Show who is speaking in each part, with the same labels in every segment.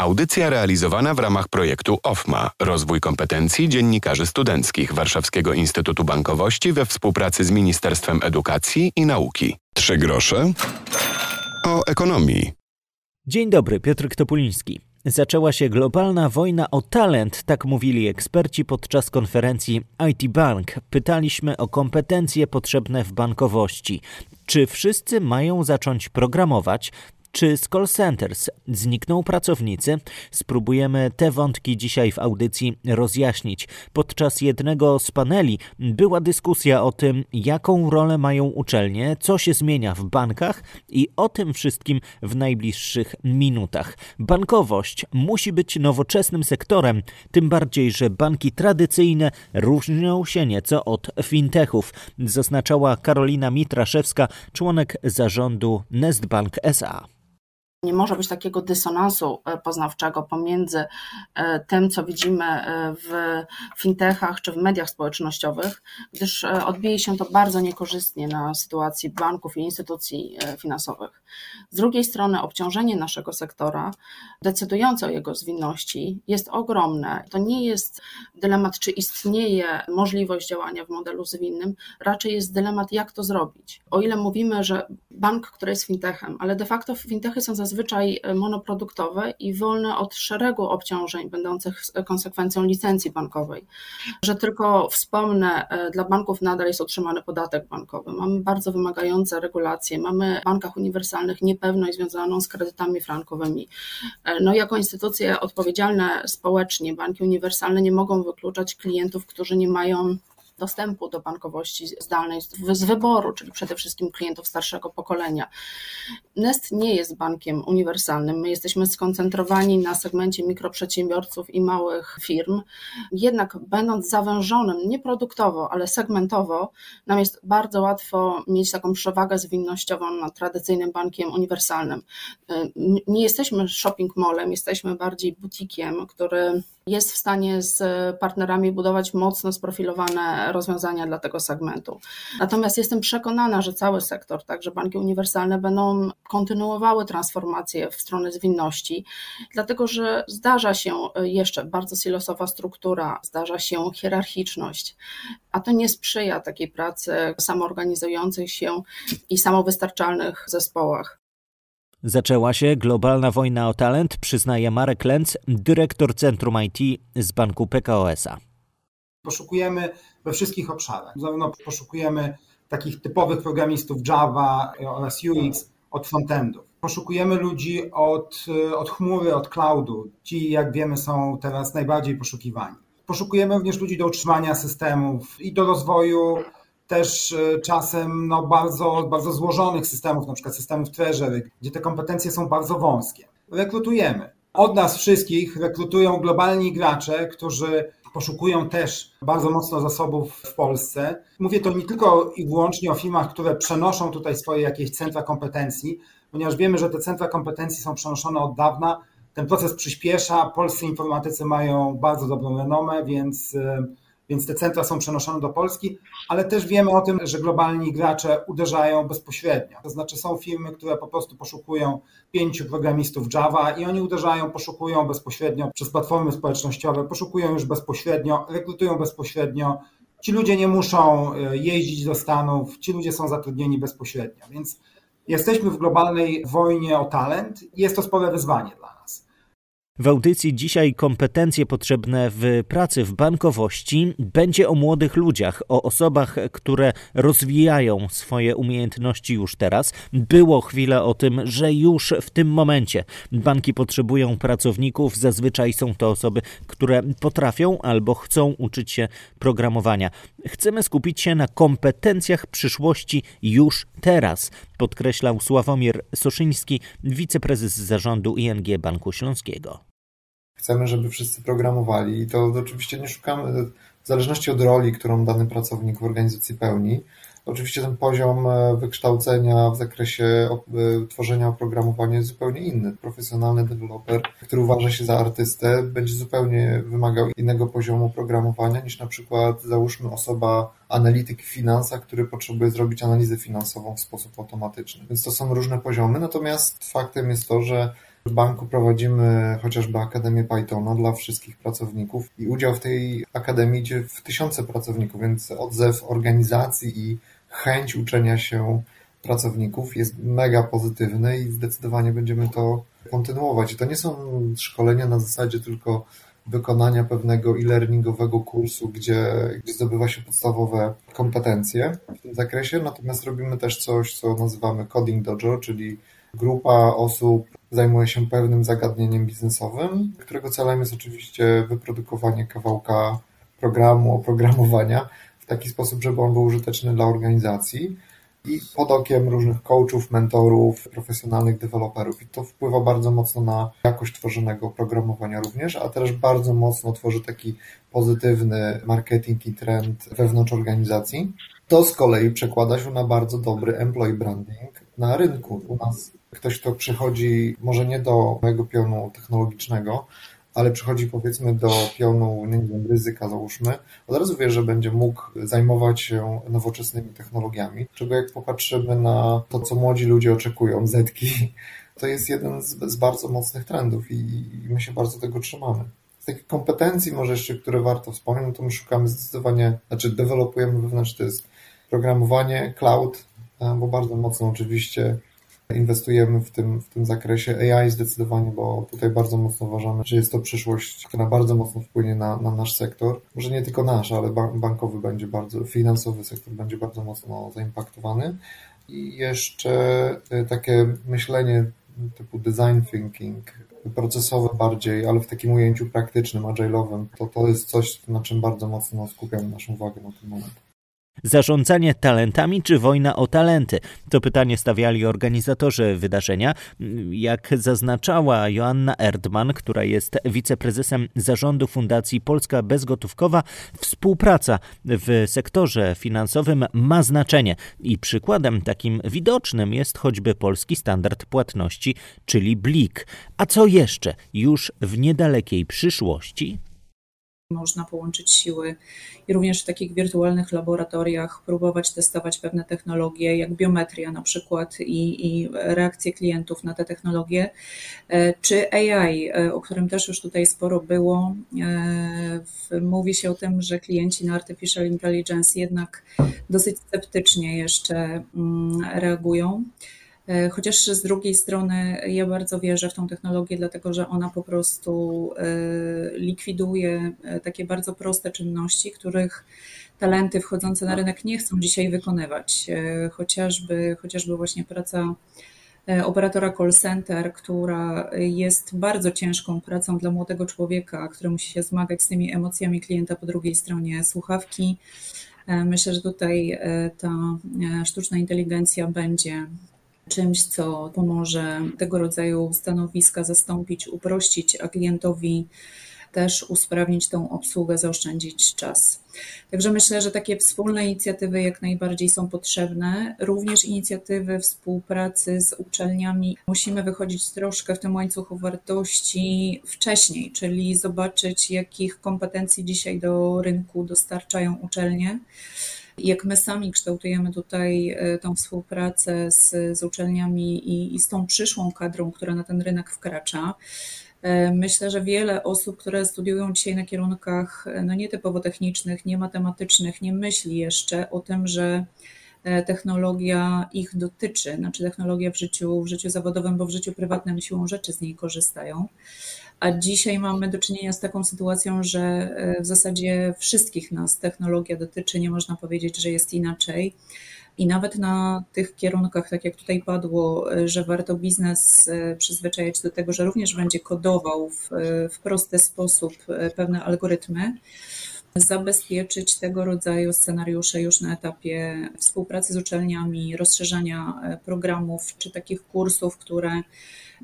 Speaker 1: Audycja realizowana w ramach projektu OFMA Rozwój kompetencji dziennikarzy studenckich Warszawskiego Instytutu Bankowości we współpracy z Ministerstwem Edukacji i Nauki. Trzy grosze o ekonomii.
Speaker 2: Dzień dobry, Piotr Topuliński. Zaczęła się globalna wojna o talent, tak mówili eksperci podczas konferencji IT Bank. Pytaliśmy o kompetencje potrzebne w bankowości. Czy wszyscy mają zacząć programować? Czy z call centers znikną pracownicy? Spróbujemy te wątki dzisiaj w audycji rozjaśnić. Podczas jednego z paneli była dyskusja o tym, jaką rolę mają uczelnie, co się zmienia w bankach i o tym wszystkim w najbliższych minutach. Bankowość musi być nowoczesnym sektorem, tym bardziej, że banki tradycyjne różnią się nieco od fintechów, zaznaczała Karolina Mitraszewska, członek zarządu Nestbank SA.
Speaker 3: Nie może być takiego dysonansu e, poznawczego pomiędzy e, tym, co widzimy e, w fintechach czy w mediach społecznościowych, gdyż odbije się to bardzo niekorzystnie na sytuacji banków i instytucji finansowych. Z drugiej strony, obciążenie naszego sektora, decydujące o jego zwinności, jest ogromne. To nie jest dylemat, czy istnieje możliwość działania w modelu zwinnym, raczej jest dylemat, jak to zrobić. O ile mówimy, że bank, który jest fintechem, ale de facto fintechy są zazwyczaj monoproduktowe i wolne od szeregu obciążeń będących konsekwencją licencji bankowej. Że tylko wspomnę, e, dla banków nadal jest utrzymany podatek bankowy. Mamy bardzo wymagające regulacje, mamy w bankach uniwersalnych niepewność związaną z kredytami frankowymi. E, no, jako instytucje odpowiedzialne społecznie, banki uniwersalne nie mogą wykluczać klientów, którzy nie mają dostępu do bankowości zdalnej z wyboru, czyli przede wszystkim klientów starszego pokolenia. Nest nie jest bankiem uniwersalnym. My jesteśmy skoncentrowani na segmencie mikroprzedsiębiorców i małych firm. Jednak będąc zawężonym nie produktowo, ale segmentowo, nam jest bardzo łatwo mieć taką przewagę zwinnościową nad tradycyjnym bankiem uniwersalnym. Nie jesteśmy shopping mallem, jesteśmy bardziej butikiem, który jest w stanie z partnerami budować mocno sprofilowane rozwiązania dla tego segmentu. Natomiast jestem przekonana, że cały sektor, także banki uniwersalne, będą kontynuowały transformację w stronę zwinności, dlatego że zdarza się jeszcze bardzo silosowa struktura, zdarza się hierarchiczność, a to nie sprzyja takiej pracy samoorganizujących się i samowystarczalnych zespołach.
Speaker 2: Zaczęła się globalna wojna o talent, przyznaje Marek Lenz, dyrektor Centrum IT z banku PKO SA.
Speaker 4: Poszukujemy we wszystkich obszarach. Zarówno poszukujemy takich typowych programistów Java oraz UX od frontendów. Poszukujemy ludzi od, od chmury, od cloudu. Ci, jak wiemy, są teraz najbardziej poszukiwani. Poszukujemy również ludzi do utrzymania systemów i do rozwoju też e, czasem no, bardzo, bardzo złożonych systemów, na przykład systemów treasury, gdzie te kompetencje są bardzo wąskie. Rekrutujemy. Od nas wszystkich rekrutują globalni gracze, którzy poszukują też bardzo mocno zasobów w Polsce. Mówię to nie tylko i wyłącznie o firmach, które przenoszą tutaj swoje jakieś centra kompetencji, ponieważ wiemy, że te centra kompetencji są przenoszone od dawna. Ten proces przyspiesza. Polscy informatycy mają bardzo dobrą renomę, więc e, więc te centra są przenoszone do Polski, ale też wiemy o tym, że globalni gracze uderzają bezpośrednio. To znaczy są firmy, które po prostu poszukują pięciu programistów Java i oni uderzają, poszukują bezpośrednio przez platformy społecznościowe, poszukują już bezpośrednio, rekrutują bezpośrednio. Ci ludzie nie muszą e, jeździć do Stanów, ci ludzie są zatrudnieni bezpośrednio, więc jesteśmy w globalnej wojnie o talent i jest to spore wyzwanie dla nas.
Speaker 2: W audycji dzisiaj kompetencje potrzebne w pracy w bankowości będzie o młodych ludziach, o osobach, które rozwijają swoje umiejętności już teraz. Było chwilę o tym, że już w tym momencie banki potrzebują pracowników. Zazwyczaj są to osoby, które potrafią albo chcą uczyć się programowania. Chcemy skupić się na kompetencjach przyszłości już teraz, podkreślał Sławomir Soszyński, wiceprezes zarządu ING Banku Śląskiego.
Speaker 5: Chcemy, żeby wszyscy programowali i to oczywiście nie szukamy, w zależności od roli, którą dany pracownik w organizacji pełni, Oczywiście ten poziom e, wykształcenia w zakresie e, tworzenia oprogramowania jest zupełnie inny. Profesjonalny deweloper, który uważa się za artystę, będzie zupełnie wymagał innego poziomu programowania niż na przykład załóżmy osoba analityk w finansach, który potrzebuje zrobić analizę finansową w sposób automatyczny. Więc to są różne poziomy, natomiast faktem jest to, że W banku prowadzimy chociażby Akademię Pythona dla wszystkich pracowników i udział w tej akademii idzie w tysiące pracowników, więc odzew organizacji i chęć uczenia się pracowników jest mega pozytywny i zdecydowanie będziemy to kontynuować. To nie są szkolenia na zasadzie tylko wykonania pewnego e-learningowego kursu, gdzie, gdzie zdobywa się podstawowe kompetencje w tym zakresie, natomiast robimy też coś, co nazywamy Coding Dojo, czyli grupa osób zajmuje się pewnym zagadnieniem biznesowym, którego celem jest oczywiście wyprodukowanie kawałka programu, oprogramowania w taki sposób, żeby on był użyteczny dla organizacji i pod okiem różnych coachów, mentorów, profesjonalnych deweloperów. I to wpływa bardzo mocno na jakość tworzonego oprogramowania również, a też bardzo mocno tworzy taki pozytywny marketing i trend wewnątrz organizacji. To z kolei przekłada się na bardzo dobry employee branding na rynku. U nas ktoś, kto przychodzi może nie do mojego pionu technologicznego, ale przychodzi powiedzmy do pionu nie wiem, ryzyka załóżmy, od razu wie, że będzie mógł zajmować się nowoczesnymi technologiami, czego jak popatrzymy na to, co młodzi ludzie oczekują, zetki, to jest jeden z, z bardzo mocnych trendów i, i my się bardzo tego trzymamy. Z takich kompetencji może jeszcze, które warto wspomnieć, no to my szukamy zdecydowanie, znaczy dewelopujemy wewnątrz, to jest programowanie, cloud, bo bardzo mocno oczywiście Inwestujemy w tym, w tym zakresie AI zdecydowanie, bo tutaj bardzo mocno uważamy, że jest to przyszłość, która bardzo mocno wpłynie na, na nasz sektor. Może nie tylko nasz, ale bankowy będzie bardzo, finansowy sektor będzie bardzo mocno zaimpaktowany. I jeszcze y, takie myślenie typu design thinking, procesowe bardziej, ale w takim ujęciu praktycznym, agile'owym, to to jest coś, na czym bardzo mocno skupiamy naszą uwagę na ten moment.
Speaker 2: Zarządzanie talentami czy wojna o talenty? To pytanie stawiali organizatorzy wydarzenia. Jak zaznaczała Joanna Erdman, która jest wiceprezesem zarządu Fundacji Polska Bezgotówkowa, współpraca w sektorze finansowym ma znaczenie i przykładem takim widocznym jest choćby polski standard płatności, czyli BLIK. A co jeszcze już w niedalekiej przyszłości?
Speaker 6: Można połączyć siły i również w takich wirtualnych laboratoriach próbować testować pewne technologie, jak biometria na przykład i, i reakcje klientów na te technologie, e, czy AI, e, o którym też już tutaj sporo było. E, mówi się o tym, że klienci na artificial intelligence jednak dosyć sceptycznie jeszcze mm, reagują. E, chociaż z drugiej strony ja bardzo wierzę w tą technologię, dlatego że ona po prostu e, likwiduje e, takie bardzo proste czynności, których talenty wchodzące na rynek nie chcą dzisiaj wykonywać. Chociażby, chociażby właśnie praca operatora call center, która jest bardzo ciężką pracą dla młodego człowieka, który musi się zmagać z tymi emocjami klienta po drugiej stronie słuchawki. Myślę, że tutaj ta sztuczna inteligencja będzie czymś, co pomoże tego rodzaju stanowiska zastąpić, uprościć, a klientowi też usprawnić tą obsługę, zaoszczędzić czas. Także myślę, że takie wspólne inicjatywy jak najbardziej są potrzebne. Również inicjatywy współpracy z uczelniami. Musimy wychodzić troszkę w tym łańcuchu wartości wcześniej, czyli zobaczyć, jakich kompetencji dzisiaj do rynku dostarczają uczelnie jak my sami kształtujemy tutaj e, tą współpracę z, z uczelniami i, i z tą przyszłą kadrą, która na ten rynek wkracza. E, myślę, że wiele osób, które studiują dzisiaj na kierunkach e, no nietypowo technicznych, nie matematycznych, nie myśli jeszcze o tym, że technologia ich dotyczy, znaczy technologia w życiu, w życiu zawodowym, bo w życiu prywatnym siłą rzeczy z niej korzystają. A dzisiaj mamy do czynienia z taką sytuacją, że e, w zasadzie wszystkich nas technologia dotyczy, nie można powiedzieć, że jest inaczej. I nawet na tych kierunkach, tak jak tutaj padło, e, że warto biznes e, przyzwyczajać do tego, że również będzie kodował w, w prosty sposób pewne algorytmy, zabezpieczyć tego rodzaju scenariusze już na etapie współpracy z uczelniami, rozszerzania programów czy takich kursów, które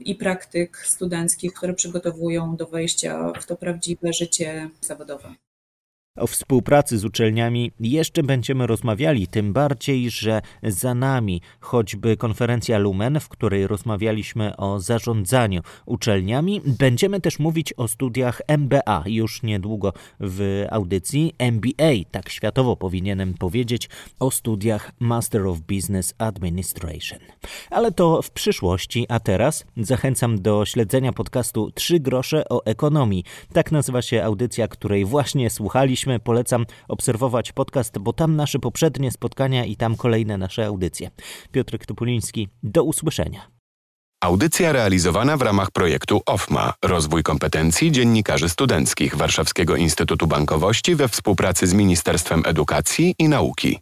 Speaker 6: i praktyk studenckich, które przygotowują do wejścia w to prawdziwe życie zawodowe.
Speaker 2: O współpracy z uczelniami jeszcze będziemy rozmawiali, tym bardziej, że za nami choćby konferencja Lumen, w której rozmawialiśmy o zarządzaniu uczelniami. Będziemy też mówić o studiach MBA już niedługo w audycji MBA, tak światowo powinienem powiedzieć, o studiach Master of Business Administration. Ale to w przyszłości, a teraz zachęcam do śledzenia podcastu Trzy grosze o ekonomii. Tak nazywa się audycja, której właśnie słuchaliśmy Polecam obserwować podcast, bo tam nasze poprzednie spotkania i tam kolejne nasze audycje. Piotr Topuliński, do usłyszenia.
Speaker 1: Audycja realizowana w ramach projektu OFMA Rozwój kompetencji dziennikarzy studenckich Warszawskiego Instytutu Bankowości we współpracy z Ministerstwem Edukacji i Nauki.